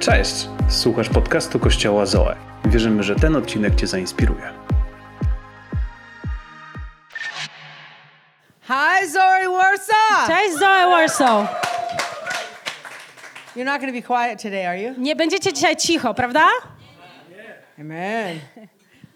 Cześć! Słuchasz podcastu Kościoła Zoe. Wierzymy, że ten odcinek Cię zainspiruje. Hi, Zoe Warsaw. Cześć Zoe Warsaw. You're not going to be quiet today, are you? Nie będziecie dzisiaj cicho, prawda? Amen.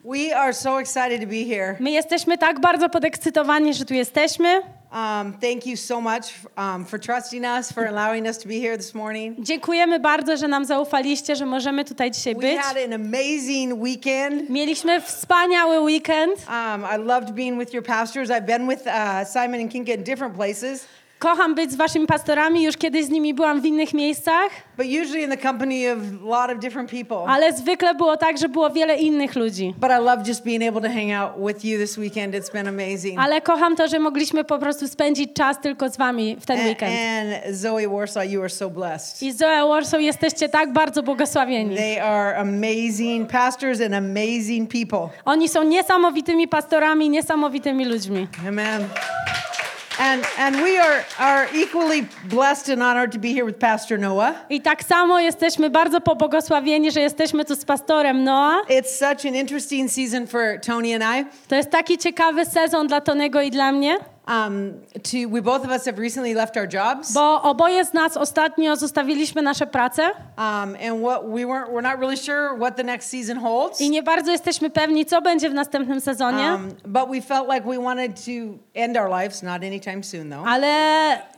We are so excited to be here. My jesteśmy tak bardzo podekscytowani, że tu jesteśmy. Um, thank you so much um, for trusting us, for allowing us to be here this morning. Dziękujemy bardzo, że nam zaufaliście, że możemy tutaj dzisiaj We być. had an amazing weekend. Mieliśmy wspaniały weekend. Um, I loved being with your pastors. I've been with uh, Simon and Kinka in different places, Kocham być z waszymi pastorami, już kiedyś z nimi byłam w innych miejscach, but usually in the company of a lot of different people. ale zwykle było tak, że było wiele innych ludzi. But I love just being able to hang out with you this weekend. It's been amazing. Ale kocham to, że mogliśmy po prostu spędzić czas tylko z wami w ten And, weekend. and Zoe Warsaw, you are so blessed. I Zoe Warsaw jesteście tak bardzo błogosławieni. They are amazing pastors and amazing people. Oni są niesamowitymi pastorami, niesamowitymi ludźmi. Amen. And and we are are equally blessed and honored to be here with Pastor Noah. I tak samo jesteśmy bardzo pobłogosławieni, że jesteśmy tu z pastorem Noah. It's such an interesting season for Tony and I. To jest taki ciekawy sezon dla Tonego i dla mnie, Um, to we both of us have recently left our jobs. bo oboje z nas ostatnio zostawiliśmy nasze prace Um, and what we weren't we're not really sure what the next season holds. i nie bardzo jesteśmy pewni, co będzie w następnym sezonie, Um, but we felt like we wanted to end our lives, not anytime soon though. ale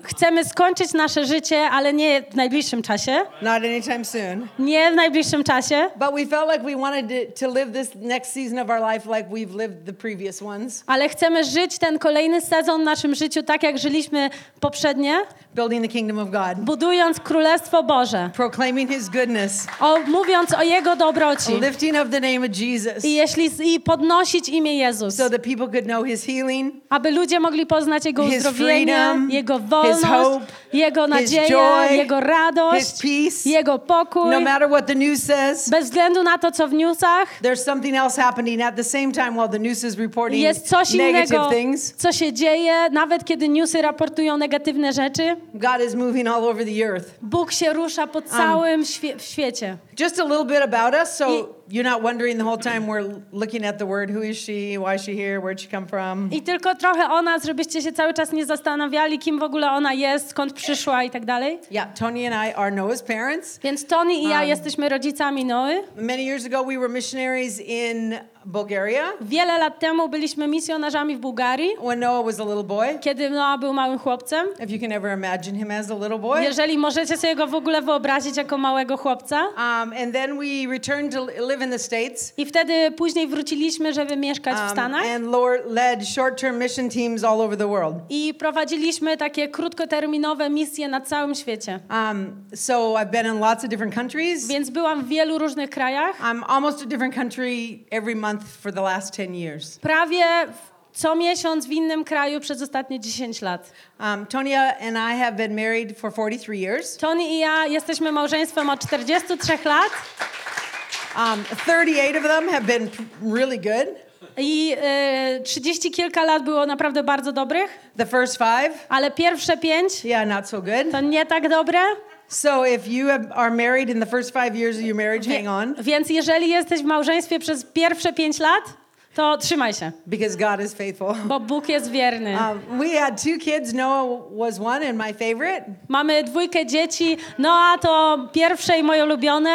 chcemy skończyć nasze życie, ale nie w najbliższym czasie. Not anytime soon. Nie w najbliższym czasie, But we felt like we wanted to, to live this next season of our life like we've lived the previous ones, ale chcemy żyć ten kolejny sezon w naszym życiu tak, jak żyliśmy poprzednie, building the kingdom of God, budując Królestwo Boże, proclaiming His goodness, o, mówiąc o Jego dobroci. lifting up the name of Jesus, I jeśli i podnosić imię Jezus, so that people could know His healing, aby ludzie mogli poznać Jego His uzdrowienie, freedom, Jego His wolność, hope, Jego His nadzieję, joy, Jego radość, His peace. Jego pokój. No matter what the news says, Bez względu na to, co w newsach, there's something else happening at the same time while the news is reporting jest coś negative innego, things. co się dzieje, nawet kiedy newsy raportują negatywne rzeczy. God is moving all over the earth. Bóg się rusza po całym świe- w świecie. Just a little bit about us, so I- you're not wondering the whole time we're looking at the word. Who is she? Why is she here? Where'd she come from? I tylko trochę o nas, żebyście się cały czas nie zastanawiali, kim w ogóle ona jest, skąd przyszła i tak dalej. Yeah, Tony and I are Noah's parents. Więc Tony i ja Um, jesteśmy rodzicami Noy. Many years ago, we were missionaries in Bulgaria Wiele lat temu byliśmy misjonarzami w Bułgarii, when Noah was a little boy. kiedy Noa był małym chłopcem. If you can ever imagine him as a little boy. Jeżeli możecie sobie go w ogóle wyobrazić jako małego chłopca. Um, and then we returned to li- live in the States I wtedy później wróciliśmy, żeby mieszkać w um, Stanach. and Lord led short term mission teams all over the world. I prowadziliśmy takie krótkoterminowe misje na całym świecie. Um, so I've been in lots of different countries. Więc byłam w wielu różnych krajach. I'm almost a different country every month for the last 10 years. Prawie co miesiąc w innym kraju przez ostatnie 10 lat. Um, Tonya and I have been married for 43 years. Tony i ja jesteśmy małżeństwem od 43 lat. Um, 38 of them have been really good. I y, 30 kilka lat było naprawdę bardzo dobrych, The first five, ale pierwsze pięć yeah, not so good. to nie tak dobre. So if you are married in the first five years of your marriage, hang on, Więc jeżeli jesteś w małżeństwie przez pierwsze pięć lat, to trzymaj się, because God is faithful. bo Bóg jest wierny. Um, we had two kids. Noah was one and my favorite, Mamy dwójkę dzieci, Noa to pierwsze i moje ulubione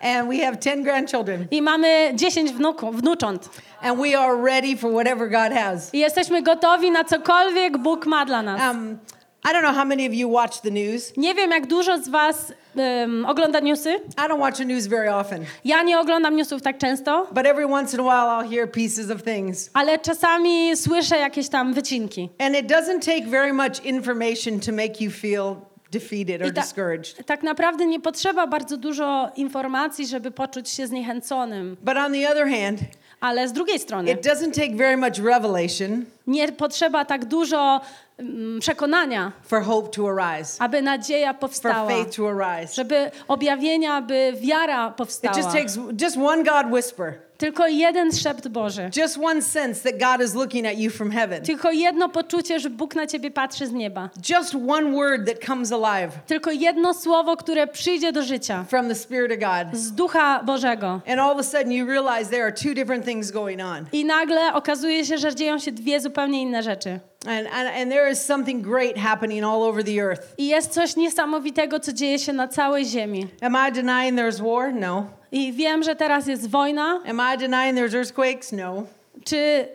and we have 10 grandchildren. i mamy 10 wnuków, wnucząt. And we are ready for whatever God has. I jesteśmy gotowi na cokolwiek Bóg ma dla nas. Um, I don't know how many of you watch the news. Nie wiem, jak dużo z was um, ogląda newsy. I don't watch the news very often, Ja nie oglądam newsów tak często, but every once in a while I'll hear pieces of things. ale czasami słyszę jakieś tam wycinki. And it doesn't take very much information to make you feel defeated or ta- discouraged. Tak naprawdę nie potrzeba bardzo dużo informacji, żeby poczuć się zniechęconym. But on the other hand, Ale z drugiej strony it doesn't take very much revelation nie potrzeba tak dużo mm, przekonania, for hope to arise, aby nadzieja for powstała, faith to arise. żeby objawienia, aby wiara It powstała. just takes just one God whisper, Tylko jeden szept Boży. just one sense that God is looking at you from heaven, Tylko jedno poczucie, że Bóg na ciebie patrzy z nieba. just one word that comes alive Tylko jedno słowo, które przyjdzie do życia from the Spirit of God. z Ducha Bożego. And all of a sudden you realize there are two different things going on. I nagle okazuje się, że dzieją się dwie zupełnie inne rzeczy. And, and, and there is something great happening all over the earth. I jest coś niesamowitego, co dzieje się na całej ziemi. Am I denying there's war? No. I wiem, że teraz jest wojna. Am I denying there's earthquakes? No. Czy,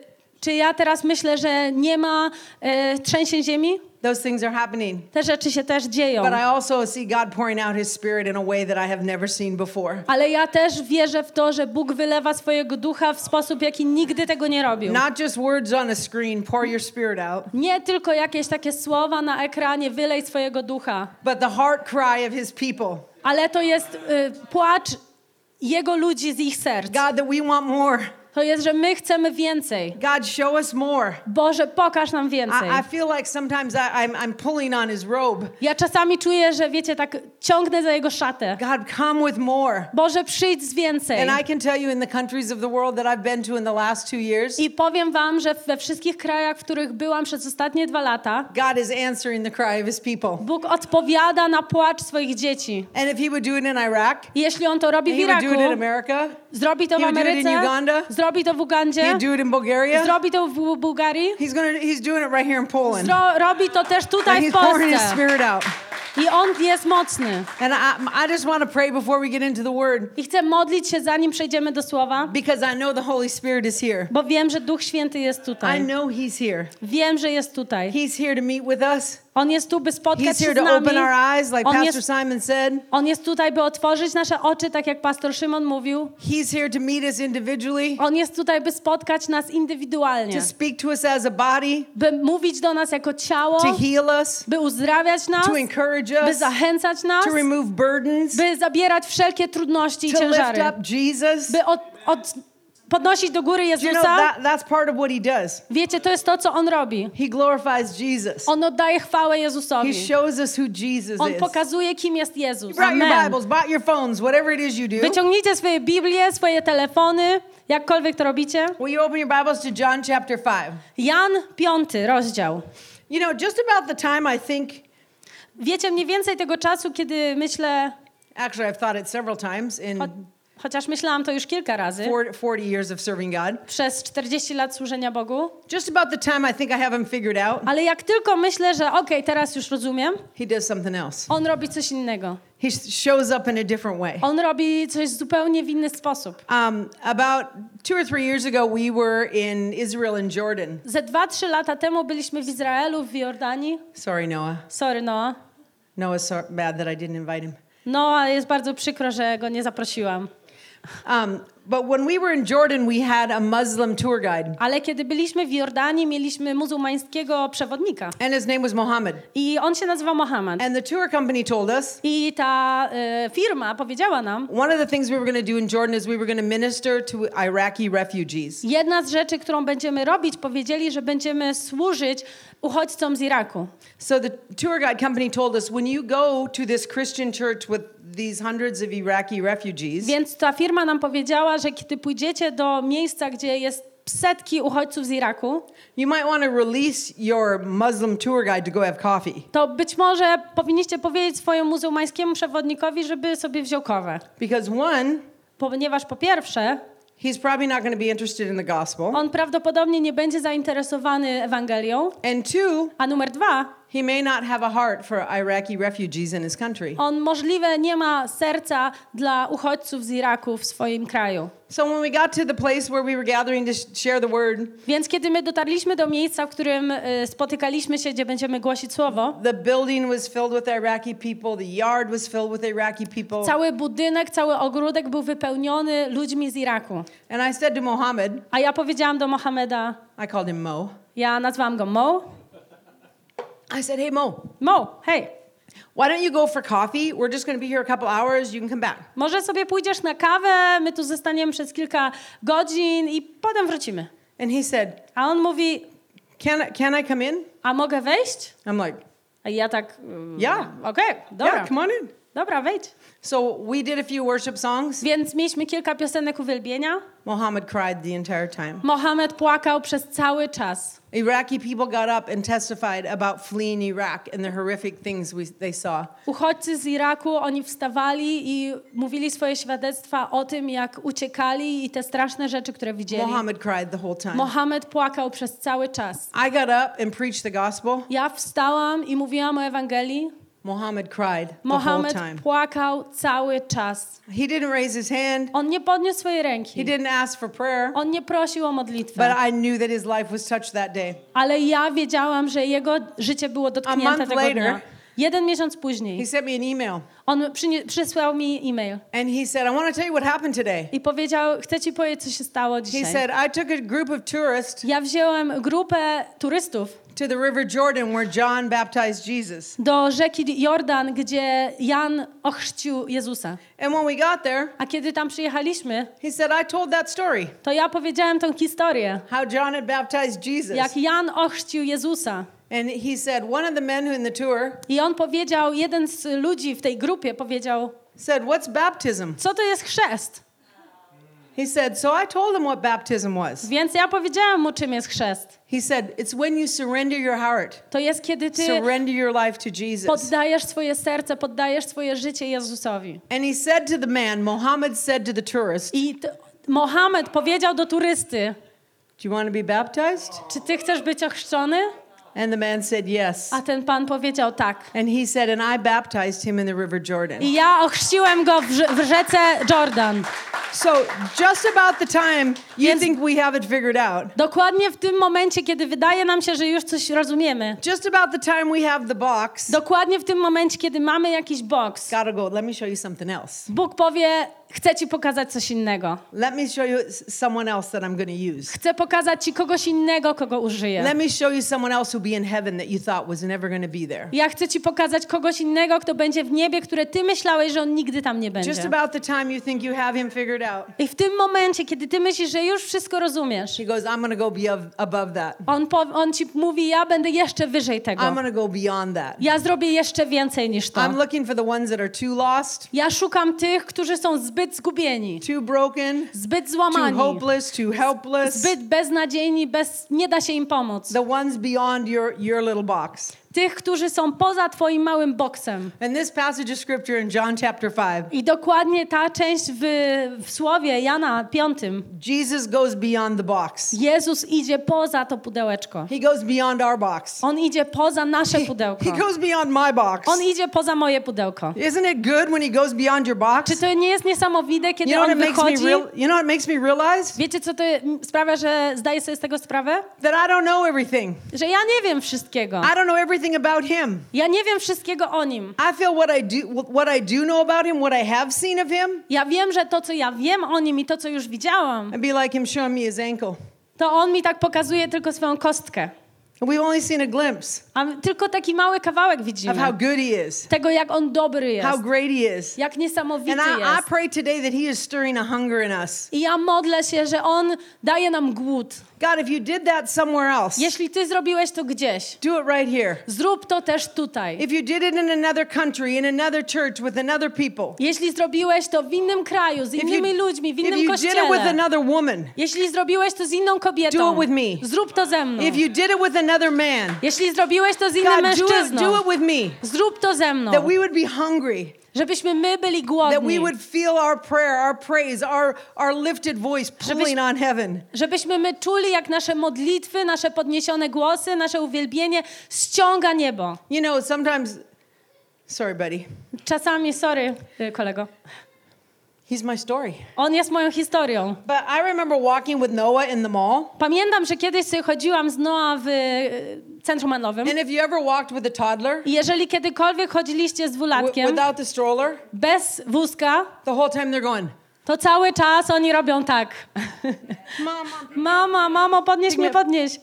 czy ja teraz myślę, że nie ma e, trzęsień ziemi? Those things are happening. Te rzeczy się też dzieją. But I also see God pouring out His Spirit in a way that I have never seen before. Ale ja też wierzę w to, że Bóg wylewa swojego ducha w sposób, jaki nigdy tego nie robił. Not just words on a screen, pour your Spirit out, Nie tylko jakieś takie słowa na ekranie, wylej swojego ducha, but the heart cry of His people. ale to jest y, płacz Jego ludzi z ich serc. God, that we want more. To jest, że my chcemy więcej. God, show us more. Boże, pokaż nam więcej. I, I feel like sometimes I, I'm, I'm pulling on His robe. Ja czasami czuję, że wiecie, tak ciągnę za Jego szatę. God, come with more. Boże, przyjdź z więcej. And I can tell you in the countries of the world that I've been to in the last two years, I powiem wam, że we wszystkich krajach, w których byłam przez ostatnie dwa lata, God is answering the cry of His people. Bóg odpowiada na płacz swoich dzieci. And if He would do it in Iraq, Jeśli On to robi w He would do it in Iraku, America, zrobi to w He would do it in Ameryce, Uganda. Zrobi to w Ugandzie, He'd do it in Bulgaria. zrobi to w Bułgarii, He's gonna. He's doing it right here in Poland. zro, robi to też And tutaj he's w pouring His Polsce. Spirit out. I On jest mocny. And I, I just want to pray before we get into the Word I chcę modlić się, zanim przejdziemy do Słowa, because I know the Holy Spirit is here. bo wiem, że Duch Święty jest I tutaj. know He's here. Wiem, że jest tutaj. He's here to meet with us. On jest tu, by spotkać He's się here z to nami. open our eyes, like On Pastor jest, Simon said. on jest tutaj, by otworzyć nasze oczy, tak jak pastor Szymon mówił. He's here to meet us individually, On jest tutaj, by spotkać nas indywidualnie. to speak to us as a body, By mówić do nas jako ciało, to heal us, by uzdrawiać nas, to encourage by us, zachęcać nas, to remove burdens, by zabierać wszelkie trudności i to lift ciężary. up Jesus. By od, od, podnosić do góry You know Jezusa. that that's part of what He does. Wiecie, to jest to, co On robi. He glorifies Jesus. On oddaje chwałę He Jezusowi. shows us who Jesus On is. pokazuje, kim jest Jezus. Your Amen. Bibles, bought your phones, whatever it is you do. Wyciągnijcie swoje Biblie, swoje telefony, jakkolwiek to robicie. Will you open your Bibles to John chapter 5? Jan, piąty rozdział. You know, just about the time I think, Wiecie, mniej więcej tego czasu, kiedy myślę, actually, I've thought it several times in chociaż myślałam to już kilka razy, 40 40 years of serving God. przez 40 lat służenia Bogu, Just about the time I think I have him figured out, ale jak tylko myślę, że okej, teraz już rozumiem, he does something else. on robi coś innego. He sh- shows up in a different way. On robi coś zupełnie w inny sposób. Um, about two or three years ago, we were in Israel and Jordan. Ze dwa, trzy lata temu byliśmy w Izraelu, w Jordanii. Sorry, Noah. Sorry, Noah. Noah's so bad that I didn't invite him. Noah, jest bardzo przykro, że go nie zaprosiłam. Um, but when we were in Jordan, we had a Muslim tour guide, Ale kiedy byliśmy w Jordanii, mieliśmy muzułmańskiego przewodnika. and his name was Mohammed. I on się nazywa Mohammed. And the tour company told us I ta e, firma powiedziała nam, one of the things we were going to do in Jordan is we were going to minister to Iraqi refugees. jedna z rzeczy, którą będziemy robić, powiedzieli, że będziemy służyć uchodźcom z Iraku. So the tour guide company told us when you go to this Christian church with these hundreds of Iraqi refugees, Więc ta firma nam powiedziała, że kiedy pójdziecie do miejsca, gdzie jest setki uchodźców z Iraku, you might want to release your Muslim tour guide to go have coffee to być może powinniście powiedzieć swojemu muzułmańskiemu przewodnikowi, żeby sobie wziął kawę. because one, Ponieważ po pierwsze, he's probably not going to be interested in the gospel, on prawdopodobnie nie będzie zainteresowany Ewangelią, and two, a numer dwa, he may not have a heart for Iraqi refugees in his country. on możliwe nie ma serca dla uchodźców z Iraku w swoim kraju. So when we got to the place where we were gathering to sh- share the word, Więc kiedy my dotarliśmy do miejsca, w którym y, spotykaliśmy się, gdzie będziemy głosić słowo, the building was filled with Iraqi people, the yard was filled with Iraqi people. cały budynek, cały ogródek był wypełniony ludźmi z Iraku. And I said to Mohammed, A ja powiedziałam do Mohameda, I called him Mo. ja nazwałam go Mo. I said, "Hey Mo, Mo, hej, why don't you go for coffee? We're just going to be here a couple hours. You can come back." może sobie pójdziesz na kawę, my tu zostaniemy przez kilka godzin i potem wrócimy. And he said, A on mówi, can, I- can I come in? A mogę wejść? I'm like, A ja tak, mm, Yeah. okej, dobra, yeah, come on in. Dobra, wejdź. So we did a few worship songs. Więc mieliśmy kilka piosenek uwielbienia. Mohammed cried the entire time. Mohamed płakał przez cały czas. Iraqi people got up and testified about fleeing Iraq and the horrific things we, they saw. Uchodźcy z Iraku, oni wstawali i mówili swoje świadectwa o tym, jak uciekali i te straszne rzeczy, które widzieli. Mohammed cried the whole time. Mohamed płakał przez cały czas. I got up and preached the gospel. Ja wstałam i mówiłam o Ewangelii. Mohammed cried the whole time. płakał cały czas. He didn't raise his hand. On nie podniósł swojej He ręki. didn't ask for prayer. On nie prosił o But modlitwę. I knew that his life was touched that day. Ale ja wiedziałam, że jego życie było dotknięte month tego later- dnia. Jeden miesiąc He później sent me an email on przysłał mi e-mail and he said, I want to tell you what happened today. i powiedział, chcę ci powiedzieć, co się stało He dzisiaj. said, I took a group of tourists Ja wziąłem grupę turystów to the River Jordan where John baptized Jesus. do rzeki Jordan, gdzie Jan ochrzcił Jezusa. And when we got there, A kiedy tam przyjechaliśmy, he said, I told that story to ja powiedziałem tą historię, how John had baptized Jesus. jak Jan ochrzcił Jezusa. And he said, one of the men who in the tour I on powiedział, jeden z ludzi w tej grupie powiedział, said, What's baptism? co to jest chrzest? He said, So I told him what baptism was. Więc ja powiedziałam mu, czym jest chrzest. He said, It's when you surrender your heart, To jest, kiedy ty surrender your life to Jesus. poddajesz swoje serce, poddajesz swoje życie Jezusowi. And he said to the man, Muhammad said to the tourist, I Mohamed powiedział do turysty, Do you want to be baptized? czy ty chcesz być ochrzczony? And the man said, Yes. A ten pan powiedział tak. And he said, And I baptized him in the River Jordan. I ja ochrzciłem go w, rze- w rzece Jordan. So, just about the time you Więc- think we have it figured out, Dokładnie w tym momencie, kiedy wydaje nam się, że już coś rozumiemy. just about the time we have the box, Dokładnie w tym momencie, kiedy mamy jakiś box. gotta go, let me show you something else. Bóg powie, chcę ci pokazać coś innego. Let me show you someone else that I'm going to use. Chcę pokazać ci kogoś innego, kogo użyję. Let me show you someone else who'll be in heaven that you thought was never going to be there. Ja chcę ci pokazać kogoś innego, kto będzie w niebie, które ty myślałeś, że on nigdy tam nie będzie. Just about the time you think you have him figured out, I w tym momencie, kiedy ty myślisz, że już wszystko rozumiesz, he goes, I'm going to go be ab- above that. on, po, on ci mówi, ja będę jeszcze wyżej tego. I'm going to go beyond that. Ja zrobię jeszcze więcej niż to. I'm looking for the ones that are too lost, Ja szukam tych, którzy są zbyt zgubieni, too broken, zbyt too hopeless, too helpless, zbyt beznadziejni, bez, nie da się im pomóc. the ones beyond your, your little box. Tych, którzy są poza twoim małym boksem. And this passage of scripture in John chapter 5, I dokładnie ta część w, w słowie Jana 5. Jesus goes beyond the box. Jezus idzie poza to pudełeczko. He goes beyond our box. On idzie poza nasze pudełko. He goes beyond my box. On idzie poza moje pudełko. Isn't it good when he goes beyond your box? Czy to nie jest niesamowite, You kiedy know what on it makes me wychodzi? real, you know what makes me realize? Wiecie, co to sprawia, że zdaję sobie z tego sprawę? That I don't know everything. Że ja nie wiem wszystkiego. I don't know everything about him. Ja nie wiem wszystkiego o nim. I feel what I do what I do know about him, what I have seen of him, Ja wiem, że to, co ja wiem o nim i to, co już widziałam, I'd be like him showing me his ankle. to on mi tak pokazuje tylko swoją kostkę. And we've only seen a glimpse A tylko taki mały kawałek of widzimy. how good he is, Tego, jak on dobry jest. how great he is. Jak niesamowity And I, I jest. pray today that he is stirring a hunger in us. I ja modlę się, że on daje nam głód. God, if you did that somewhere else, Jeśli ty zrobiłeś to gdzieś, do it right here. zrób to też tutaj. If you did it in another country, in another church, with another people, Jeśli zrobiłeś to w innym kraju, z if innymi you, ludźmi, w if innym you did it with another woman, jeśli zrobiłeś to z inną Do it with me. zrób to ze mną. if you did it with another man, Jeśli zrobiłeś to z innym God, do it, do it with me. zrób to ze mną. That we would be hungry, Żebyśmy my byli that we głodni. would feel our prayer, our praise, our, our lifted voice pulling on heaven. Żebyśmy my czuli, jak nasze modlitwy, nasze podniesione głosy, nasze uwielbienie ściąga niebo. You know, sometimes, sorry, buddy, Czasami, sorry, y, kolego, he's my story. on jest moją historią. But I remember walking with Noah in the mall. Pamiętam, że kiedyś chodziłam z Noa w y, centrum handlowym. And if you ever walked with a toddler jeżeli kiedykolwiek chodziliście z dwulatkiem without the stroller, bez wózka, the whole time they're going, to cały czas oni robią tak. Mama. Mama, mamo, podnieś mnie, podnieś.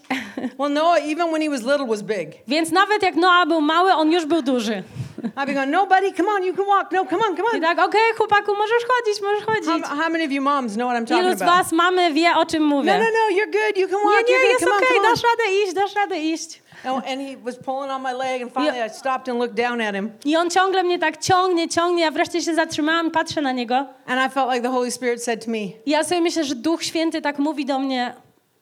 Well, Noah, even when he was little, was big. Więc nawet jak Noa był mały, on już był duży. I'd be going, no, buddy, come on, you can walk. No, come on, come I on. tak, okej, chłopaku, możesz chodzić, możesz How, chodzić. how many of you moms know what I'm Ilu talking z about? was mamy wie, o czym mówię? No, no, no, you're good. You can walk. Nie, you're nie, good. jest Come on, okej, on. dasz radę iść, dasz radę iść. No, and he was pulling on my leg, and finally I stopped and looked down at him. I on ciągle mnie tak ciągnie, ciągnie, ja wreszcie się zatrzymałam, patrzę na niego. And I felt like the Holy Spirit said to me, I ja sobie myślę, że Duch Święty tak mówi do mnie,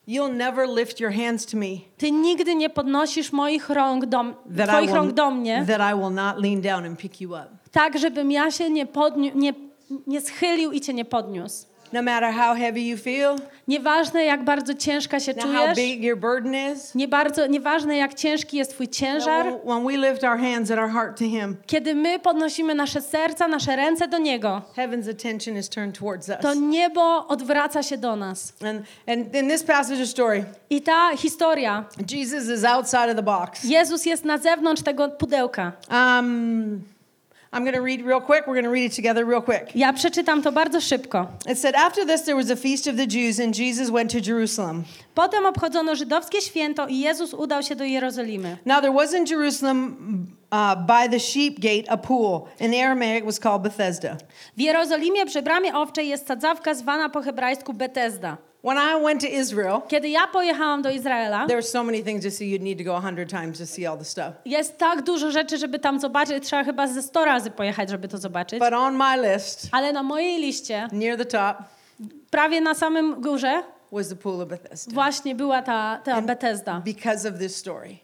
You'll never lift your hands to me ty nigdy nie podnosisz moich rąk do, that I, twoich rąk will, do mnie, that I will not lean down and pick you up. tak żebym ja się nie, podniu- nie, nie schylił i cię nie podniósł. No matter how heavy you feel, Nieważne jak bardzo ciężka się now how czujesz, big your burden is, nie bardzo, nieważne jak ciężki jest twój ciężar, when we lift our hands and our heart to Him, kiedy my podnosimy nasze serca, nasze ręce do Niego, heaven's attention is turned towards us. to niebo odwraca się do nas. And, and in this passage of story, I ta historia, Jesus is outside of the box. Jezus jest na zewnątrz tego pudełka. Um, I'm going to read real quick. We're going to read it together real quick. Ja przeczytam to bardzo szybko. It said, After this, there was a feast of the Jews, and Jesus went to Jerusalem. Potem obchodzono żydowskie święto i Jezus udał się do Jerozolimy. Now, there was in Jerusalem uh, by the sheep gate a pool. In Aramaic, it was called Bethesda. W Jerozolimie przy bramie owczej jest sadzawka zwana po hebrajsku Betesda. When I went to Israel, Kiedy ja pojechałam do Izraela, there were so many things to see, you'd need to go a hundred times to see all the stuff. jest tak dużo rzeczy, żeby tam zobaczyć. Trzeba chyba ze 100 razy pojechać, żeby to zobaczyć. But on my list, Ale na mojej liście, near the top, prawie na samym górze, was the pool of Bethesda. właśnie była ta, ta Betesda. Because of this story.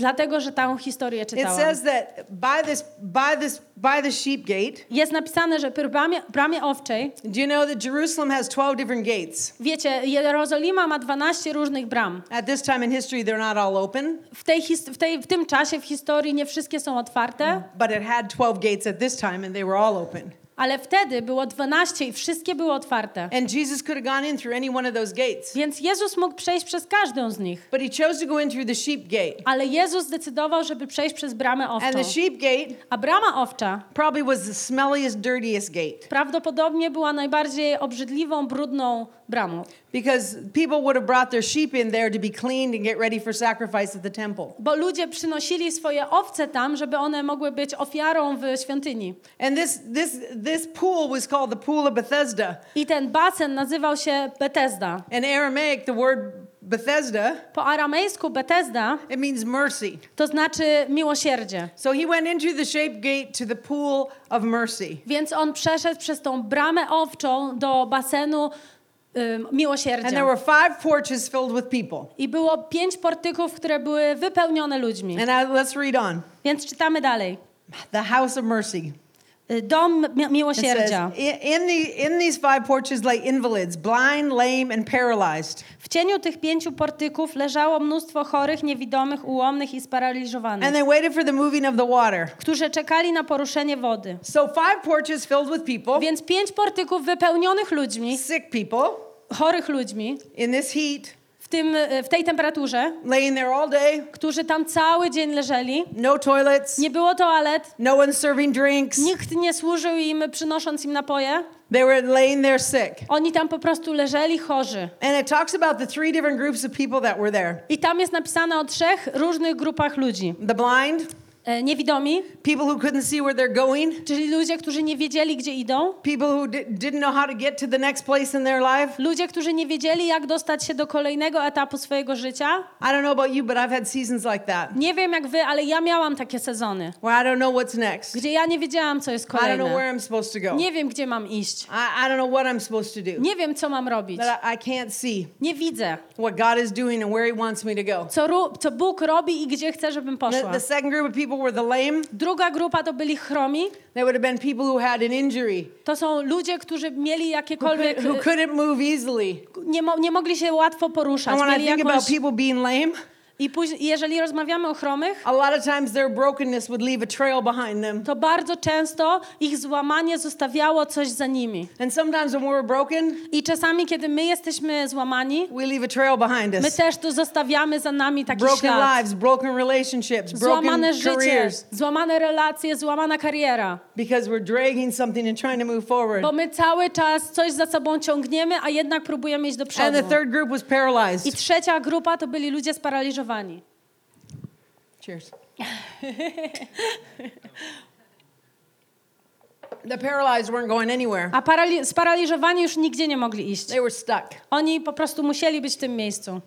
Dlatego, że tę historię It czytałam. says that by this, by this, by the sheep gate, Jest napisane, że przy bramie, bramie owczej, do you know that Jerusalem has 12 different gates? wiecie, Jerozolima ma 12 różnych bram. At this time in history, they're not all open, W, tej, w, tej, w tym czasie w historii nie wszystkie są otwarte, but it had 12 gates at this time, and they were all open. Ale wtedy było 12 i wszystkie były otwarte. And Jesus could have gone in through any one of those gates, Więc Jezus mógł przejść przez każdą z nich. but he chose to go in through the sheep gate. Ale Jezus zdecydował, żeby przejść przez bramę And owczą. the sheep gate A brama owcza probably was the smelliest, dirtiest gate prawdopodobnie była najbardziej obrzydliwą, brudną bramą. because people would have brought their sheep in there to be cleaned and get ready for sacrifice at the temple. Bo ludzie przynosili swoje owce tam, żeby one mogły być ofiarą w świątyni. And this, this, this pool was called the Pool of Bethesda. I ten basen nazywał się Betesda. In Aramaic, the word Bethesda, Po aramejsku Betesda it means mercy. to znaczy miłosierdzie. So he went into the shape gate to the pool of mercy. Więc on przeszedł przez tą bramę owczą do basenu ym, And there were five porches filled with people. I było pięć portyków, które były wypełnione ludźmi. And I, let's read on. Więc czytamy dalej. The house of mercy. Dom says, miłosierdzia. in, in, the, in these five porches lay invalids, blind, lame, and paralyzed. W cieniu tych pięciu portyków leżało mnóstwo chorych, niewidomych, ułomnych i sparaliżowanych, And they waited for the moving of the water. którzy czekali na poruszenie wody. So five porches filled with people, Więc pięć portyków wypełnionych ludźmi, sick people, chorych ludźmi, in this heat, tym, y, w tej temperaturze, laying there all day, którzy tam cały dzień leżeli. no toilets, Nie było toalet, no one serving drinks. nikt nie służył im, przynosząc im napoje. They were laying there sick. Oni tam po prostu leżeli chorzy. And it talks about the three different groups of people that were there I tam jest napisane o trzech różnych grupach ludzi. the blind, E, Niewidomi, people who couldn't see where they're going, czyli ludzie, którzy nie wiedzieli, gdzie idą. people who di- didn't know how to get to the next place in their life. Ludzie, którzy nie wiedzieli, jak dostać się do kolejnego etapu swojego życia. I don't know about you, but I've had seasons like that Nie wiem jak wy, ale ja miałam takie sezony, where I don't know what's next. gdzie ja nie wiedziałam, co jest I don't know kolejne. where I'm supposed to go. Nie wiem, gdzie mam iść. I, I don't know what I'm supposed to do. Nie wiem, co mam robić. That I, I can't see Nie widzę, what God is doing and where He wants me to go. co, co Bóg robi i gdzie chce, żebym The, poszła. the second group of people were the lame. Druga grupa to byli chromi. They would have been people who had an injury, To są ludzie, którzy mieli who, jakiekolwiek... could, who couldn't move easily. Nie, mo- nie mogli się łatwo And poruszać. when I Mieli think about jakąś... people being lame, I później, jeżeli rozmawiamy o chromych, a lot of times their brokenness would leave a trail behind them. to bardzo często ich złamanie zostawiało coś za nimi. And sometimes when we're broken, I czasami, kiedy my jesteśmy złamani, we leave a trail behind my us. też tu zostawiamy za nami taki Broken ślad. lives, broken relationships, broken Złamane życie, careers, złamane relacje, złamana kariera. because we're dragging something and trying to move forward. Bo my cały czas coś za sobą ciągniemy, a jednak próbujemy iść do And przodu. the third group was I paralyzed. trzecia grupa to byli ludzie sparaliżowani. Cheers. The paralyzed weren't going anywhere. A parali- sparaliżowani już nigdzie nie mogli iść. They were stuck. Oni po prostu musieli być w tym miejscu.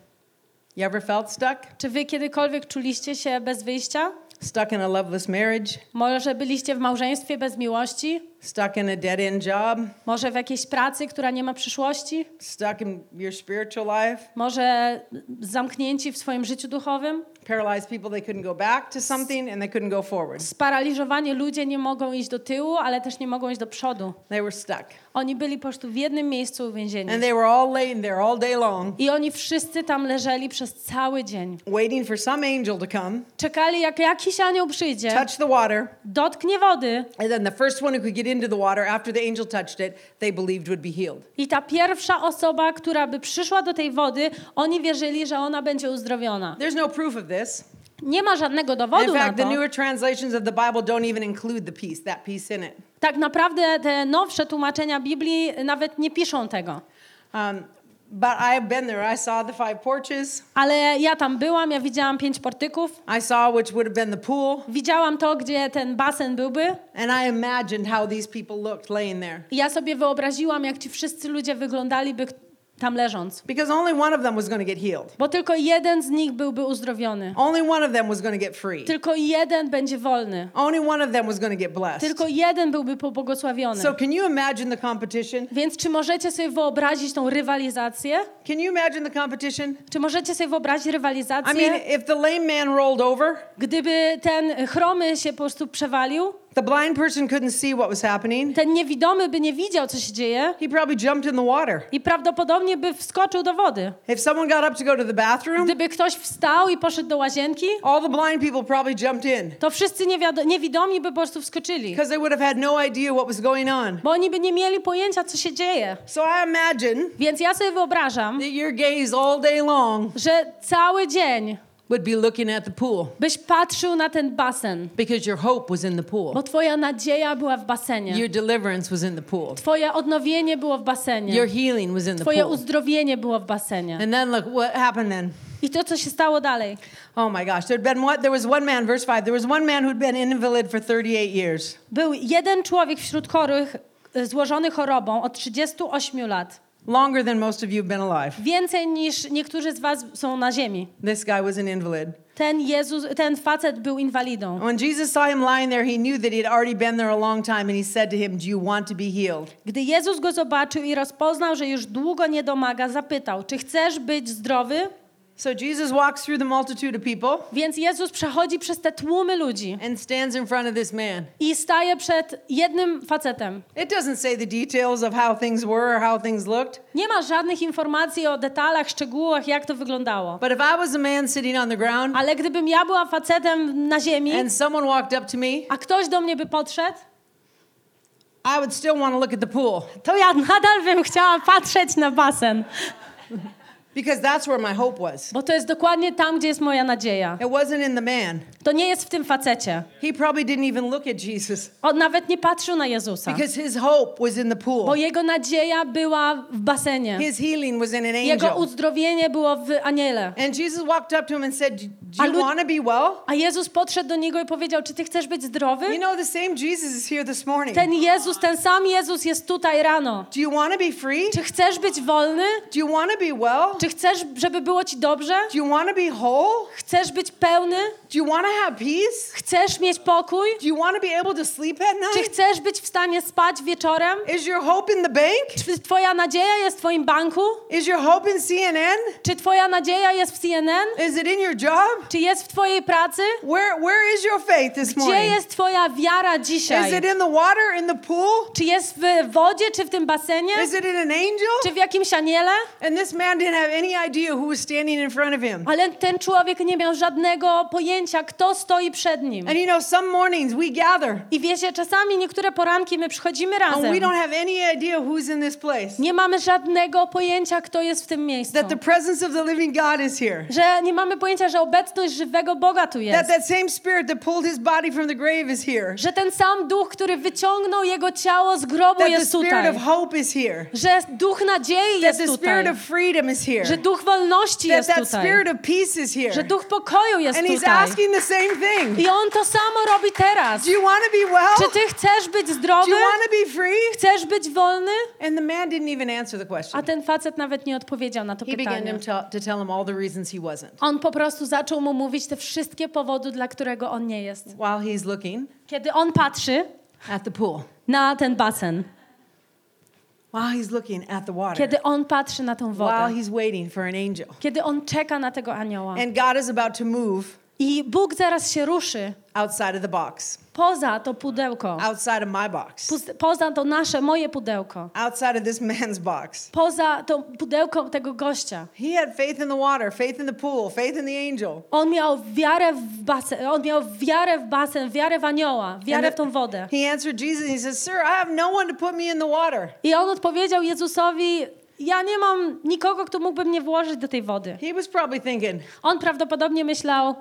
You ever felt stuck? Czy wy kiedykolwiek czuliście się bez wyjścia? Stuck in a loveless marriage? Może byliście w małżeństwie bez miłości? Stuck in a dead end job? Może w jakiejś pracy, która nie ma przyszłości? Stuck in your spiritual life? Może zamknięci w swoim życiu duchowym? Paralyzed people, they couldn't go back to something and they couldn't go forward. Sparaliżowani ludzie nie mogą iść do tyłu, ale też nie mogą iść do przodu. They were stuck. Oni byli po prostu w jednym miejscu uwięzieni. And they were all laying there all day long, I oni wszyscy tam leżeli przez cały dzień. waiting for some angel to come, Czekali, jak jakiś anioł przyjdzie, touch the water, dotknie wody and then the first one who could get into the water after the angel touched it, they believed would be healed. i ta pierwsza osoba, która by przyszła do tej wody, oni wierzyli, że ona będzie uzdrowiona. There's no proof of this. Nie ma żadnego dowodu na fact, the to. newer translations of the Bible don't even include the piece, that piece in it. Tak naprawdę te nowsze tłumaczenia Biblii nawet nie piszą tego. Um, but I have been there. I saw the five porches. Ale ja tam byłam, ja widziałam pięć portyków. I saw which would have been the pool, Widziałam to, gdzie ten basen byłby. and I imagined how these people looked laying there. I ja sobie wyobraziłam, jak ci wszyscy ludzie wyglądaliby tam leżąc. Because only one of them was going to get healed. Bo tylko jeden z nich byłby uzdrowiony. Only one of them was going to get free. Tylko jeden będzie wolny. Only one of them was going to get blessed. Tylko jeden byłby pobłogosławiony. So, can you imagine the competition? Więc czy możecie sobie wyobrazić tą rywalizację? Can you imagine the competition? Czy możecie sobie wyobrazić I rywalizację? mean, if the lame man rolled over, Gdyby ten chromy się po prostu przewalił, the blind person couldn't see what was happening, ten niewidomy by nie widział, co się dzieje he probably jumped in the water. i prawdopodobnie by wskoczył do wody. If someone got up to go to the bathroom, Gdyby ktoś wstał i poszedł do łazienki, all the blind people probably jumped in to wszyscy niewiado- niewidomi by po prostu wskoczyli. because they would have had no idea what was going on. Bo oni by nie mieli pojęcia, co się dzieje. So, I imagine Więc ja sobie wyobrażam, that your gaze all day long że cały dzień would be looking at the pool byś patrzył na ten basen, because your hope was in the pool. bo twoja nadzieja była w basenie. Your deliverance was in the pool. Twoje odnowienie było w Your basenie. healing was in the Twoje pool. uzdrowienie było w basenie. And then look what happened then. I to, co się stało dalej. Oh my gosh. There'd been what? There was one man, verse 5. There was one man who'd been invalid for 38 years. Był jeden człowiek wśród chorych, e, złożony chorobą od 38 lat. Longer than most of you have been alive. Więcej niż niektórzy z was są na ziemi. This guy was an invalid. Ten Jezus, ten facet był inwalidą. When Jesus saw him lying there, he knew that he had already been there a long time, and he said to him, Do you want to be healed? Gdy Jezus go zobaczył i rozpoznał, że już długo nie domaga, zapytał, czy chcesz być zdrowy? So Jesus walks through the multitude of people Więc Jezus przechodzi przez te tłumy ludzi and stands in front of this man. i staje przed jednym facetem. It doesn't say the details of how things were or how things looked, Nie ma żadnych informacji o detalach, szczegółach, jak to wyglądało. but if I was a man sitting on the ground Ale gdybym ja była facetem na ziemi, and someone walked up to me, a ktoś do mnie by podszedł, I would still want to look at the pool to ja nadal bym chciała patrzeć na basen. Because that's where my hope was. Bo to jest dokładnie tam, gdzie jest moja nadzieja. It wasn't in the man. To nie jest w tym facecie. He probably didn't even look at Jesus On nawet nie patrzył na Jezusa. because his hope was in the Bo pool. jego nadzieja była w basenie. His healing was in an Jego angel. uzdrowienie było w aniele. And Jesus walked up to him and said, Do A you want to be well? A Jezus podszedł do niego i powiedział, czy ty chcesz być You zdrowy? know, the same Jesus is here this morning. Ten Jezus, ten sam Jezus jest tutaj rano. Do you want to be free? Czy chcesz być wolny? Do you want to be well? Czy chcesz, żeby było ci dobrze? Do you want to be whole? Chcesz być pełny? Do you want to have peace? Chcesz mieć pokój? Do you want to be able to sleep at Czy night? chcesz być w stanie spać wieczorem? Is your hope in the bank? Czy twoja nadzieja jest w twoim banku? Is your hope in CNN? Czy twoja nadzieja jest w CNN? Is it in your job? Czy jest w twojej pracy? Where Where is your faith this Gdzie morning? jest twoja wiara Is dzisiaj? it in the water, in the pool? Czy jest w wodzie, czy w tym basenie? Is it in an angel? Czy w jakimś aniele? And this man didn't have any idea who was standing in front of him. Ale ten człowiek nie miał żadnego pojęcia, kto stoi przed nim. And you know, some mornings we gather I wiecie, czasami niektóre poranki my przychodzimy and razem. we don't have any idea who's in this place. Nie mamy żadnego pojęcia, kto jest w tym miejscu. That the presence of the living God is here. Że nie mamy pojęcia, że obecność żywego Boga tu That jest. that same spirit that pulled his body from the grave is here. Że ten sam duch, który wyciągnął jego ciało z grobu That the jest spirit tutaj. of hope is here. Że duch nadziei That jest the tutaj. spirit of freedom is Że here. że duch wolności That jest that tutaj, spirit of peace is here. że duch pokoju jest And he's tutaj. asking the same thing. I on to samo robi teraz. Do you want to be well? Czy ty chcesz być Do zdrowy? you want to be free? Chcesz być wolny? And the man didn't even answer the A question. ten facet nawet nie odpowiedział na to He pytanie. to, to tell him all the reasons he wasn't. On po prostu zaczął mu mówić te wszystkie powody, dla którego on nie jest. While he's looking Kiedy on patrzy at the pool, na ten basen, while he's looking at the water, kiedy on patrzy na tą while he's waiting for an angel, kiedy on czeka na tego anioła. And God is about to move i Bóg zaraz się ruszy outside of the box, poza to pudełko, outside of my box, poza to nasze, moje pudełko, outside of this man's box. poza to pudełko tego gościa. He had faith in the water, faith in the pool, faith in the angel. On miał wiarę w basen, on miał wiarę w basen, wiarę w anioła, wiarę w tą wodę. He answered Jesus and he says, Sir, I have no one to put me in the water. I on odpowiedział Jezusowi: Ja nie mam nikogo, kto mógłby mnie włożyć do tej wody. He was probably thinking, On prawdopodobnie myślał: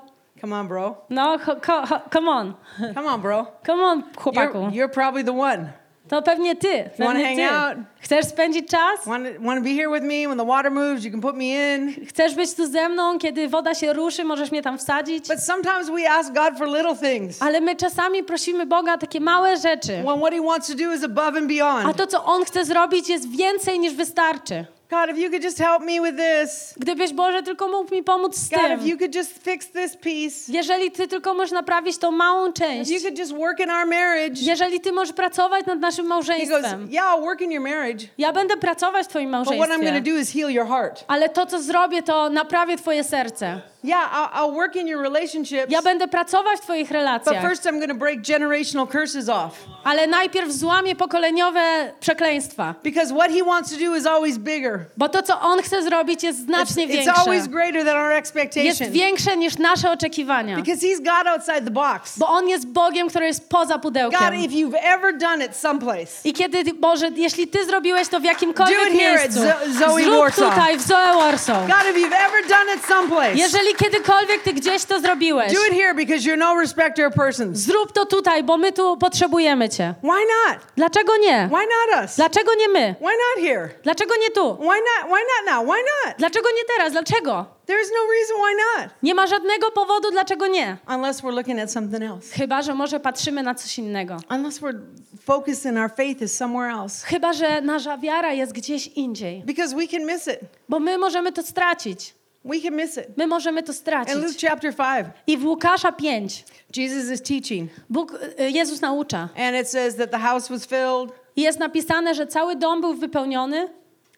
Come on, bro. No, ho, ho, come on, Come on, bro. come on, You're, chłopaku. you're probably the one. To pewnie ty. wanna Pewnie hang ty. out? Chcesz spędzić czas? To be here with me when the water moves? You can put me in. Chcesz być tu ze mną, kiedy woda się ruszy, możesz mnie tam wsadzić? But sometimes we ask God for little things Ale my czasami prosimy Boga o takie małe rzeczy. when what He wants to do is above and A beyond. to, co On chce zrobić, jest więcej niż wystarczy. God, if you could just help me with this. Gdybyś Boże tylko mógł mi pomóc z God, if tym. you could just fix this piece. Jeżeli Ty tylko możesz naprawić tą małą If część. you could just work in our marriage. Jeżeli Ty możesz pracować nad naszym He goes, małżeństwem. Yeah, I'll work in your marriage. Ja będę pracować w Twoim But what I'm going to małżeństwie. do is heal your heart. Ale to, co zrobię, to naprawię Twoje serce. Yeah, I'll, I'll work in your relationships. Ja będę pracować w Twoich But relacjach. first, I'm going to break generational curses off. Ale najpierw złamię pokoleniowe przekleństwa. Because what He wants to do is always bigger. Bo to, co On chce zrobić, jest It's, znacznie it's always większe. greater than our Jest expectation. większe niż nasze oczekiwania. Because He's God outside the box. Bo On jest Bogiem, który jest poza God, pudełkiem. if you've ever done it someplace, I kiedy, Boże, jeśli Ty zrobiłeś to w Do jakimkolwiek it here at miejscu, Zo- Zoe zrób Warsaw. tutaj w Zoe Warsaw. God, if you've ever done it someplace, Jeżeli kiedykolwiek Ty gdzieś to zrobiłeś, do it here because you're no respecter of persons. zrób to tutaj, bo my tu potrzebujemy Cię. Why not? Dlaczego nie? Why not us? Dlaczego nie my? Why not here? Dlaczego nie tu? Why not? Why not now? Why not? Dlaczego nie teraz? Dlaczego? There's no reason why not. Nie ma żadnego powodu, dlaczego nie. Unless we're looking at something else. Chyba, że może patrzymy na coś innego. Unless we're focused in our faith is somewhere else. Chyba, że nasza wiara jest gdzieś indziej. Because we can miss it. Bo my możemy to stracić. We can miss it. My możemy to In Luke stracić. chapter 5, I w Łukasza 5 Jesus is teaching, Bóg, y, Jezus naucza. and it says that the house was filled. I jest napisane, że cały dom był wypełniony.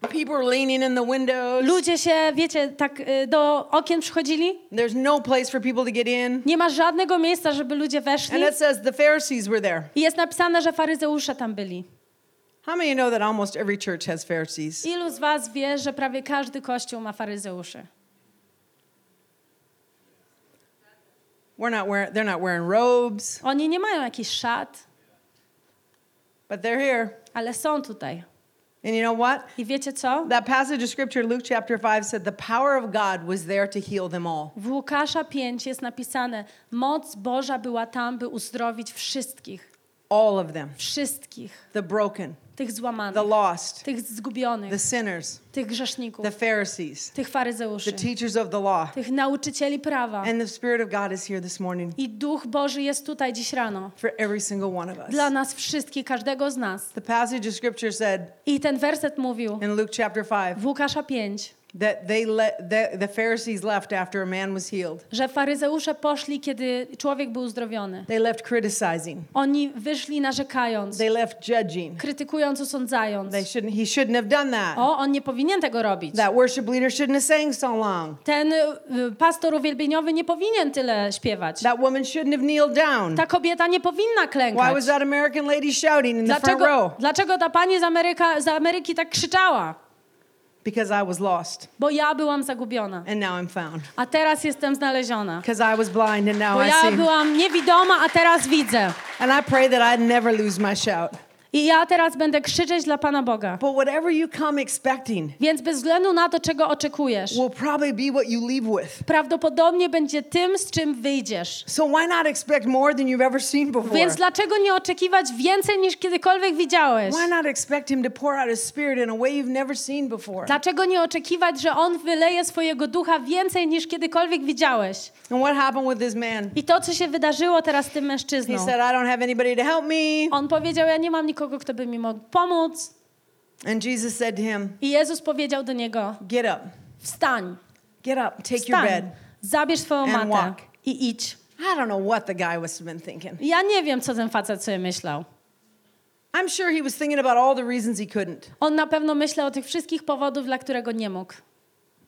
People were leaning in the windows. Ludzie się, wiecie, tak y, do okien przychodzili. There's no place for people to get in. Nie ma żadnego miejsca, żeby ludzie weszli. And it says the Pharisees were there. I jest napisane, że faryzeusze tam byli. How many know that almost every church has Pharisees? Ilu z was wie, że prawie każdy kościół ma faryzeuszy? We're not wearing, they're not wearing robes, Oni nie mają jakichś szat, but they're here. ale są tutaj. And you know what? I wiecie co? That passage of scripture, Luke chapter 5, said the power of God was there to heal them all. W Łukasza 5 jest napisane: Moc Boża była tam, by uzdrowić wszystkich. All of them. Wszystkich. The broken, Tych the złamanych, lost, tych zgubionych, the sinners, tych grzeszników, the Pharisees, tych the faryzeuszy, teachers of the law. tych nauczycieli prawa. And the Spirit of God is here this morning I Duch Boży jest tutaj dziś rano. for every single one of us. Dla nas wszystkich, każdego z nas. The passage of scripture said I ten werset mówił in Luke chapter 5 w Łukasza 5, that they let the, the Pharisees left after a man was healed. że faryzeusze poszli, kiedy człowiek był uzdrowiony. They left criticizing. Oni wyszli narzekając, They left judging. krytykując, osądzając. They shouldn't he shouldn't have done that. O, on nie powinien tego robić. That worship leader shouldn't have sang so long. Ten y, pastor uwielbieniowy nie powinien tyle śpiewać. That woman shouldn't have kneeled down. Ta kobieta nie powinna Why klękać. was that American lady shouting in the front Dlaczego, row? dlaczego ta pani z, Ameryka, z Ameryki tak krzyczała? Because I was lost Bo ja byłam zagubiona, and now I'm found. a teraz jestem znaleziona. Because I was blind and now Bo I ja see. byłam niewidoma, a teraz widzę. And I pray that I never lose my shout. I ja teraz będę krzyczeć dla Pana Boga. But whatever you come expecting Więc bez względu na to, czego oczekujesz, will probably be what you leave with. prawdopodobnie będzie tym, z czym wyjdziesz. So why not expect more than you've ever seen before? Więc dlaczego nie oczekiwać więcej niż kiedykolwiek widziałeś? Why not expect him to pour out his spirit in a way you've never seen before? Dlaczego nie oczekiwać, że On wyleje swojego ducha więcej niż kiedykolwiek widziałeś? And what happened with this man? I to, co się wydarzyło teraz z tym He mężczyzną. said, I don't have anybody to help me. On powiedział, ja nie mam nikogo, kto by mi mógł pomóc. And Jesus said to him, I Jezus powiedział do niego, Get up, wstań, get up, take your wstań, bed. zabierz swoją matę walk. i idź. I don't know what the guy was been thinking. Ja nie wiem, co ten facet sobie myślał. I'm sure he was thinking about all the reasons he couldn't. On na pewno myślał o tych wszystkich powodów, dla którego nie mógł.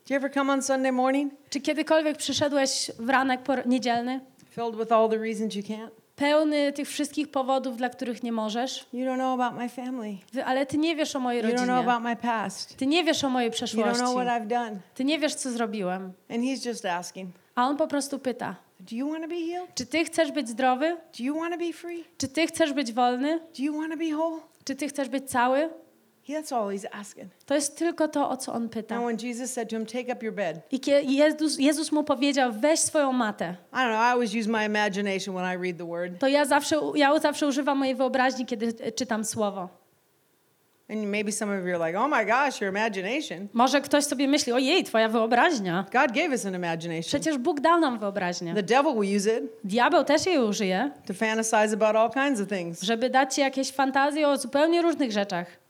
Do you ever come on Sunday morning Czy kiedykolwiek przyszedłeś w ranek niedzielny, filled with all the reasons you can't? Pełny tych wszystkich powodów, dla których nie możesz? You don't know about my family. Wy- Ale ty nie wiesz o mojej You don't know rodzinie. about my past. Ty nie wiesz o mojej You don't przeszłości. know what I've done. Ty nie wiesz, co zrobiłem. And he's just asking, A on po prostu pyta, Do you want to be healed? czy ty chcesz być zdrowy? Do you want to be free? Czy ty chcesz być wolny? Do you want to be whole? Czy ty chcesz być cały? That's all he's asking. To jest tylko to, o co on pyta. And when Jesus said to him, Take up your bed, I Jezus, Jezus mu powiedział, weź swoją matę. I don't know, I always use my imagination when I read the word. To ja zawsze, ja zawsze używam mojej wyobraźni, kiedy e, czytam słowo. And maybe some of you are like, Oh my gosh, your imagination. Może ktoś sobie myśli, ojej, twoja wyobraźnia. God gave us an imagination. Przecież Bóg dał nam wyobraźnię. The devil will use it Diabeł też jej użyje, to fantasize about all kinds of things. żeby dać ci jakieś fantazje o zupełnie różnych rzeczach.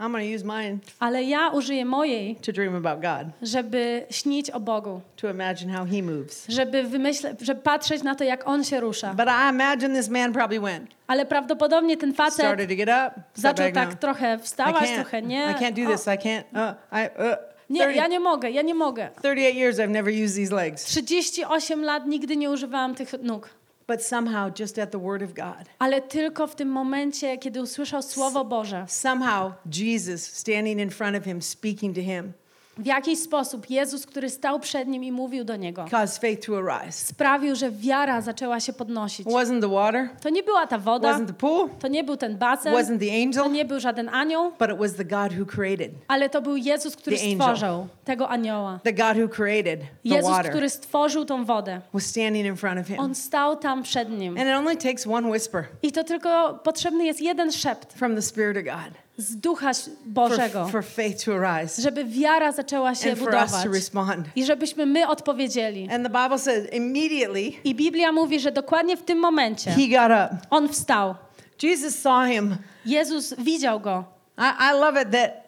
I'm to use mine Ale ja użyję mojej, to dream about God, żeby śnić o Bogu. to imagine how he moves. Żeby, wymyśle, żeby patrzeć na to, jak On się rusza. But I imagine this man probably went. Ale prawdopodobnie ten facet Started to get up, sat zaczął back tak down. trochę I wstawać, can't. trochę nie. I can't do this. I can't. Uh, I, uh, Nie, 30 ja nie mogę, ja nie mogę. 38 years I've never used these legs. 38 lat nigdy nie używałam tych nóg. But somehow, just at the word of God, Ale tylko w tym momencie, kiedy usłyszał Słowo Boże, somehow Jesus standing in front of him, speaking to him, w jakiś sposób Jezus, który stał przed nim i mówił do niego, caused faith to arise. sprawił, że wiara zaczęła się podnosić. Wasn't the water, To nie była ta woda, wasn't the pool, to nie był ten basen, wasn't the to angel, nie był żaden anioł, but it was the God who created, ale to był Jezus, który The angel. stworzył tego anioła. the God who created the Jezus, water, który stworzył tą wodę. was standing in front of him. On stał tam przed nim. And it only takes one whisper I to tylko potrzebny jest jeden szept from the Spirit of God z Ducha for, Bożego, for faith to arise żeby wiara zaczęła się and for us budować to respond. i żebyśmy my odpowiedzieli. And the Bible says immediately I Biblia mówi, że dokładnie w tym momencie he got up. on wstał. Jesus saw him. Jezus widział go. I, I love it that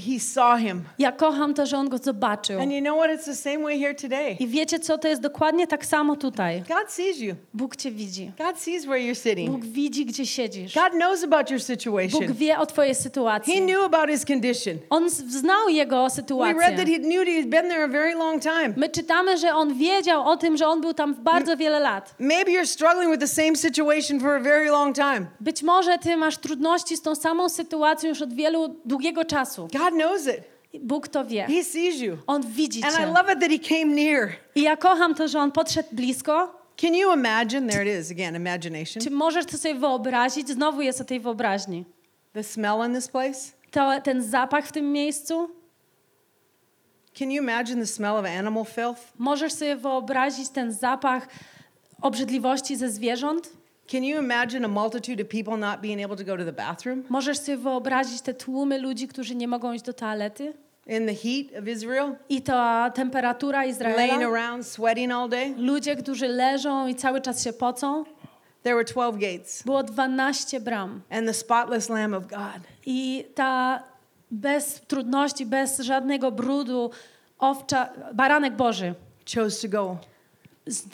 he saw him. Ja kocham to, że on go zobaczył. And you know what? It's the same way here today. I wiecie co, to jest dokładnie tak samo tutaj. God sees you. Bóg cię widzi. God sees where you're sitting. Bóg widzi, gdzie siedzisz. God knows about your Bóg situation. wie o twojej He sytuacji. knew about his condition. On znał jego We read sytuację. that he knew that he'd been there a very long time. My czytamy, że on wiedział o tym, że on był tam bardzo wiele lat. Maybe you're struggling with the same situation for a very long time. Być może ty masz trudności z tą samą sytuacją już od wielu, długiego czasu. God knows it. Bóg to wie. He sees you. On widzi And I cię. love it that he came near. I ja kocham to, że on podszedł blisko. Can you imagine? There it is again, imagination. Czy możesz to sobie wyobrazić? Znowu jest o tej wyobraźni. The smell in this place. To, ten zapach w tym miejscu. Can you imagine the smell of animal filth? Możesz sobie wyobrazić ten zapach obrzydliwości ze zwierząt. Can you imagine a multitude of people not being able to go to the bathroom Możesz sobie wyobrazić te tłumy ludzi, którzy nie mogą iść do toalety. in the heat of Israel, I ta temperatura laying Izraela. around sweating all day? Ludzie, którzy leżą i cały czas się pocą. There were 12 gates Było 12 bram. and the spotless Lamb of God. I ta bez trudności, bez żadnego brudu owcza, baranek Boży chose to go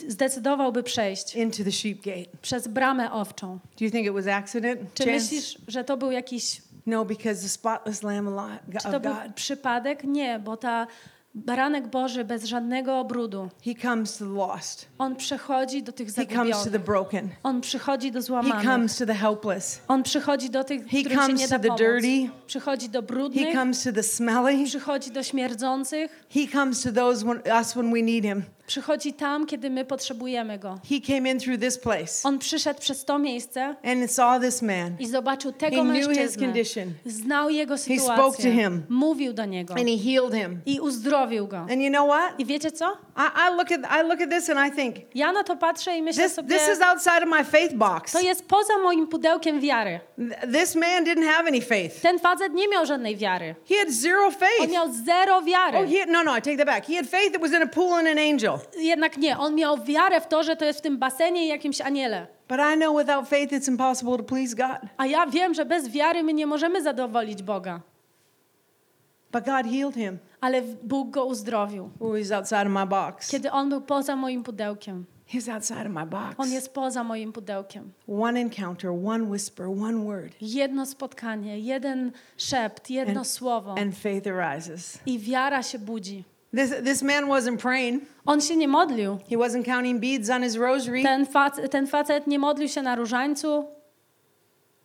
zdecydowałby przejść into the sheep gate. przez bramę owczą. Do you think it was accident? Czy Chance? myślisz, że to był jakiś No, because the spotless Lamb of czy to był God, przypadek? Nie, bo ta baranek Boży bez żadnego brudu. He comes to the lost. On przechodzi do tych He comes to the zagubionych. broken. On przychodzi do He złamanych. comes to the helpless. On przychodzi do tych, He którym się comes nie to da the pomóc. dirty. Przychodzi do He brudnych, comes to the smelly. przychodzi do śmierdzących, He comes to those when, us when we need him. Przychodzi tam, kiedy my potrzebujemy Go. He came in through this place On przyszedł przez to miejsce and saw this man i zobaczył tego He knew his mężczyznę. condition. Znał jego spoke to sytuację. him. Mówił do niego and he healed him. i uzdrowił go. And you know what? I wiecie co? I, I look at I look at this and I think Ja na to patrzę i myślę this sobie, this is outside of my faith box. to jest poza moim pudełkiem wiary. Th- This man didn't have any faith. Ten facet nie miał żadnej wiary. He had zero On faith. miał zero wiary. Oh, he no no, I take that back. He had faith that was in a pool and an angel. Jednak nie, on miał wiarę w to, że to jest w tym basenie i jakimś aniele. But I know without faith it's impossible to please God. A ja wiem, że bez wiary my nie możemy zadowolić Boga. But God healed him. Ale Bóg go uzdrowił. Oh, he's outside of my box. Kiedy on był poza moim pudełkiem. He's outside of my box. On jest poza moim pudełkiem. One encounter, one whisper, one word, Jedno spotkanie, jeden szept, jedno And- słowo. and faith arises. I wiara się budzi. This this man wasn't praying. On się nie modlił. He wasn't counting beads on his rosary. Ten, fac ten facet nie modlił się na różańcu.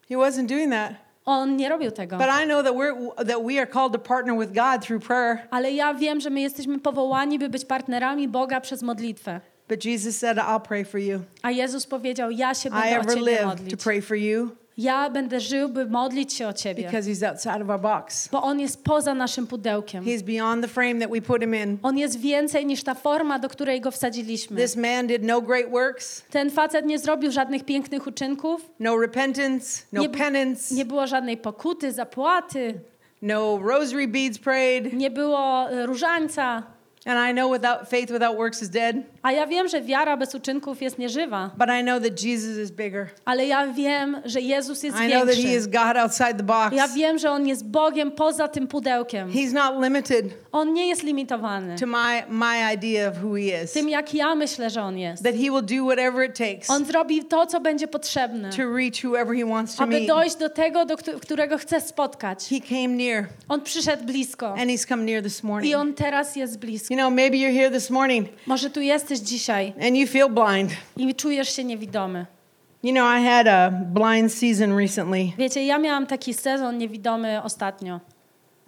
He wasn't doing that. On nie robił tego. But I know that we're that we are called to partner with God through prayer. Ale ja wiem, że my jesteśmy powołani, by być partnerami Boga przez modlitwę. But Jesus said, "I'll pray for you. A Jezus powiedział, ja się I będę o ever Ciebie live to modlić. pray for you Ja będę żył, by modlić się o Ciebie. because he's outside of our box. Bo On jest poza naszym pudełkiem. He's beyond the frame that we put him in. On jest więcej niż ta forma, do której go wsadziliśmy. This man did no great works, Ten facet nie zrobił żadnych pięknych uczynków. no repentance, no Nie, penance, nie było żadnej pokuty, zapłaty. no rosary beads prayed. Nie było e, różańca. And I know without faith without works is dead, A ja wiem, że wiara bez uczynków jest nieżywa. but I know that Jesus is bigger. Ale ja wiem, że Jezus jest I know that he większy. is God outside the box. Ja wiem, że On jest Bogiem poza tym pudełkiem. He's not limited On nie jest limitowany to my my idea of who he is. tym, jak ja myślę, że On jest. That he will do whatever it takes On zrobi to, co będzie potrzebne, to reach whoever he wants to aby meet. dojść do tego, do któ- którego chce spotkać. He came near On przyszedł blisko and he's come near this morning. i On teraz jest blisko. You know, maybe you're here this morning Może tu jesteś dzisiaj and you feel blind. i czujesz się niewidomy. You know, I had a blind season recently. Wiecie, ja miałam taki sezon niewidomy ostatnio.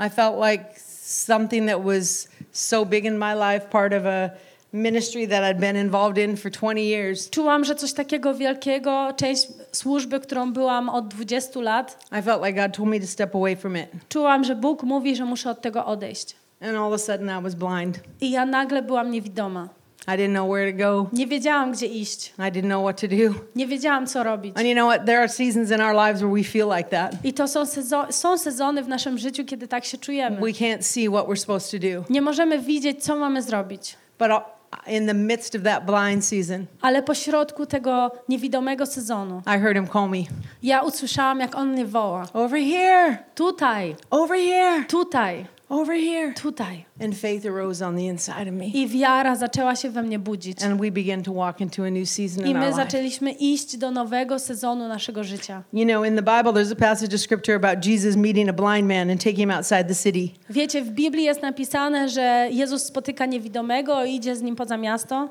I felt like something that was so big in my life, part of a ministry that I'd been involved in for 20 years. Czułam, że coś takiego wielkiego, część służby, którą byłam od 20 lat, I felt like God told me to step away from it. czułam, że Bóg mówi, że muszę od tego odejść. And all of a sudden I was blind. I ja nagle byłam niewidoma. I didn't know where to go. Nie wiedziałam, gdzie iść. I didn't know what to do. Nie wiedziałam, co robić. And you know what? There are seasons in our lives where we feel like that. I to są, sezo- są sezony w naszym życiu, kiedy tak się czujemy. We can't see what we're supposed to do. Nie możemy widzieć, co mamy zrobić. But uh, in the midst of that blind season, Ale po środku tego niewidomego sezonu, I heard him call me. ja usłyszałam, jak on mnie woła. Over here. Tutaj, Over here. tutaj, Over here. tutaj. And faith arose on the inside of me. I wiara zaczęła się we mnie budzić. And we began to walk into a new season I in our my life. zaczęliśmy iść do nowego sezonu naszego życia. You know, in the Bible, there's a passage of scripture about Jesus meeting a blind man and taking him outside the city. Wiecie, w Biblii jest napisane, że Jezus spotyka niewidomego i idzie z nim poza miasto.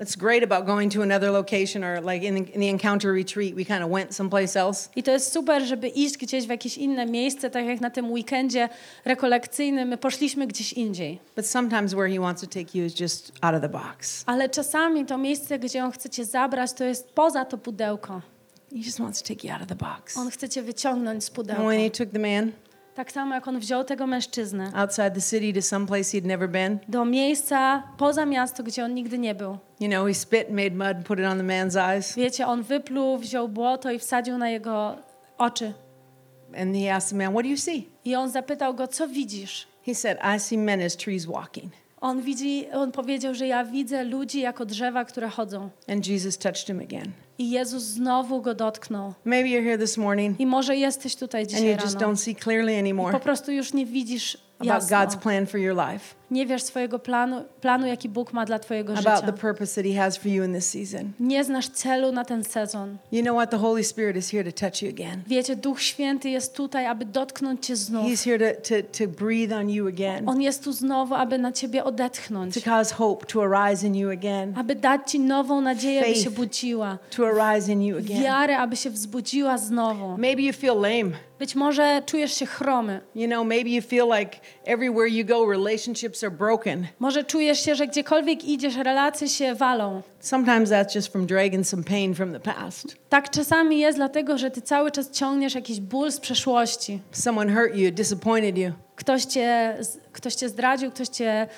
It's great about going to another location or like in the, in the encounter retreat, we kind of went someplace else. I to jest super, żeby iść gdzieś w jakieś inne miejsce, tak jak na tym weekendzie rekolekcyjnym. My poszliśmy gdzieś indziej. But sometimes where he wants to take you is just out of the box. Ale czasami to miejsce, gdzie On chce cię zabrać, to jest poza to pudełko. He just wants to take you out of the box. On chce cię wyciągnąć z pudełka. And when he took the man Tak samo jak On wziął tego mężczyznę outside the city to some place he'd never been, do miejsca poza miasto, gdzie on nigdy nie był. you know, he spit, made mud, and put it on the man's eyes. Wiecie, on wypluł, wziął błoto i wsadził na jego oczy. And he asked the man, What do you see? I on zapytał go, co widzisz? He said, I see men as trees walking. On, widzi, on powiedział, że ja widzę ludzi jako drzewa, które chodzą. And Jesus touched him again. I Jezus znowu go dotknął. Maybe you're here this morning I może jesteś tutaj and dzisiaj you just rano. don't see clearly I anymore po prostu już nie widzisz about jasno. God's plan for your life, Nie wiesz swojego planu, planu, jaki Bóg ma dla twojego about życia. the purpose that he has for you in this season. Nie znasz celu na ten sezon. You know what? The Holy Spirit is here to touch you again. Wiecie, Duch Święty jest tutaj, aby dotknąć cię znów. He's here to, to, to breathe on you again, On jest tu znowu, aby na ciebie odetchnąć. to cause hope to arise in you again, Aby dać ci nową nadzieję, aby Faith. się budziła. to arise in you again. Wiarę, aby się wzbudziła znowu. Maybe you feel lame. Być może czujesz się chromy. You know, maybe you feel like everywhere you go, relationships relationships are broken. Może czujesz się, że gdziekolwiek idziesz, relacje się walą. Sometimes that's just from dragging some pain from the past. Tak czasami jest dlatego, że ty cały czas ciągniesz jakiś ból z przeszłości. Someone hurt you, disappointed you. Ktoś cię, ktoś cię zdradził, ktoś cię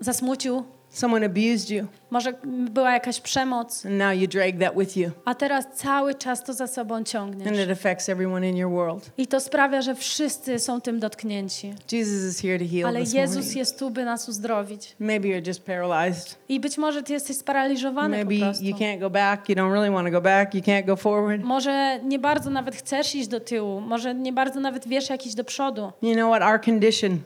zasmucił. Someone abused you, Może była jakaś przemoc, and now you drag that with you. a teraz cały czas to za sobą And ciągniesz. it affects everyone in your world. I to sprawia, że wszyscy są tym dotknięci. Jesus is here to heal Ale Jezus jest tu, by nas uzdrowić. Maybe you're just paralyzed. I być może ty jesteś sparaliżowany Maybe po prostu. you can't go back. You don't really want to go back. You can't go forward. Może nie bardzo nawet chcesz iść do tyłu, może nie bardzo nawet wiesz, jak iść do przodu, You know what? Our condition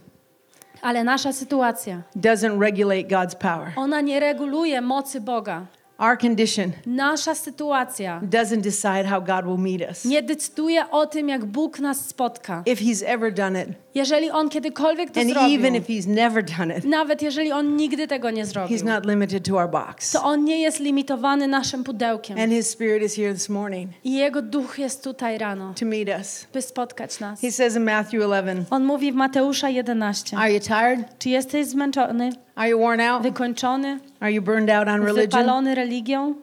ale nasza sytuacja, doesn't regulate God's power. ona nie reguluje mocy Boga. Our condition Nasza sytuacja doesn't decide how God will meet us. nie decyduje o tym, jak Bóg nas spotka. If He's ever done it, Jeżeli On kiedykolwiek to and zrobił, even if He's never done it, nawet jeżeli On nigdy tego nie zrobił, He's not limited to our box. to On nie jest limitowany naszym pudełkiem. And His Spirit is here this morning I Jego Duch jest tutaj rano, to meet us. by spotkać nas. He says in Matthew 11, On mówi w Mateusza 11. Are you tired? Czy jesteś zmęczony, Are you worn out? wykończony, Are you burned out on religion? wypalony religią?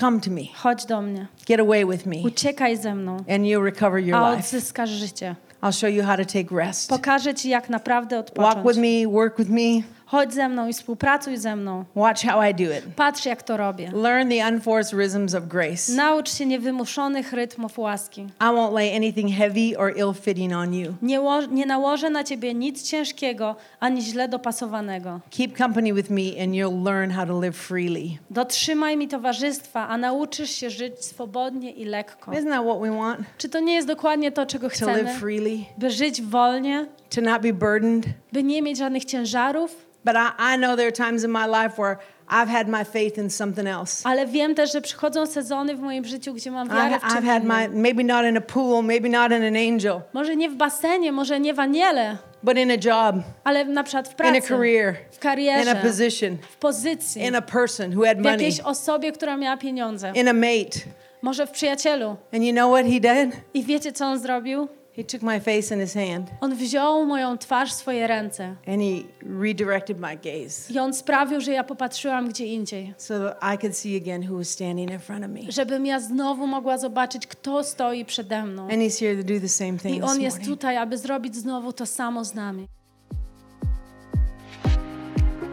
Come to me. Chodź do mnie. Get away with me, Uciekaj ze mną, and you'll recover your a life. odzyskasz życie. I'll show you how to take rest. Pokażę ci, jak naprawdę Walk with odpocząć. me, work with me. Chodź ze mną i współpracuj ze mną. Watch how I do it. Patrz, jak to robię. Learn the unforced rhythms of grace. Naucz się niewymuszonych rytmów łaski. I won't lay anything heavy or ill fitting on you. Nie, nie nałożę na ciebie nic ciężkiego, ani źle dopasowanego. Keep company with me, and you'll learn how to live freely. Dotrzymaj mi towarzystwa, a nauczysz się żyć swobodnie i lekko. Isn't that what we want? Czy to nie jest dokładnie to, czego To chcemy? live freely, By żyć wolnie, to not be burdened. by nie mieć żadnych ciężarów, But I, I know there are times in my life where I've had my faith in something else. ale wiem też, że przychodzą sezony w moim życiu, gdzie mam wiarę w I've czym had my, maybe not in a pool, maybe not in an angel, Może nie w basenie, może nie w aniele, but in a job, ale na przykład w in a pracy, career, w in karierze, a position, w pozycji, in a person who had w money, jakiejś osobie, która miała pieniądze, in a mate. może w przyjacielu. And you know what he did? I wiecie, co on zrobił? He took my face in his hand On wziął moją twarz w swoje ręce and he redirected my gaze i on sprawił, że ja popatrzyłam gdzie indziej. so I could see again who was standing in front of me. Żebym ja znowu mogła zobaczyć, kto stoi przede mną. And he's here to do the same thing I this on jest morning. tutaj, aby zrobić znowu to samo z nami.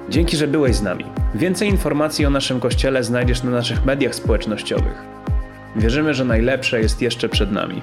Dzięki, że byłeś z nami. Więcej informacji o naszym kościele znajdziesz na naszych mediach społecznościowych. Wierzymy, że najlepsze jest jeszcze przed nami.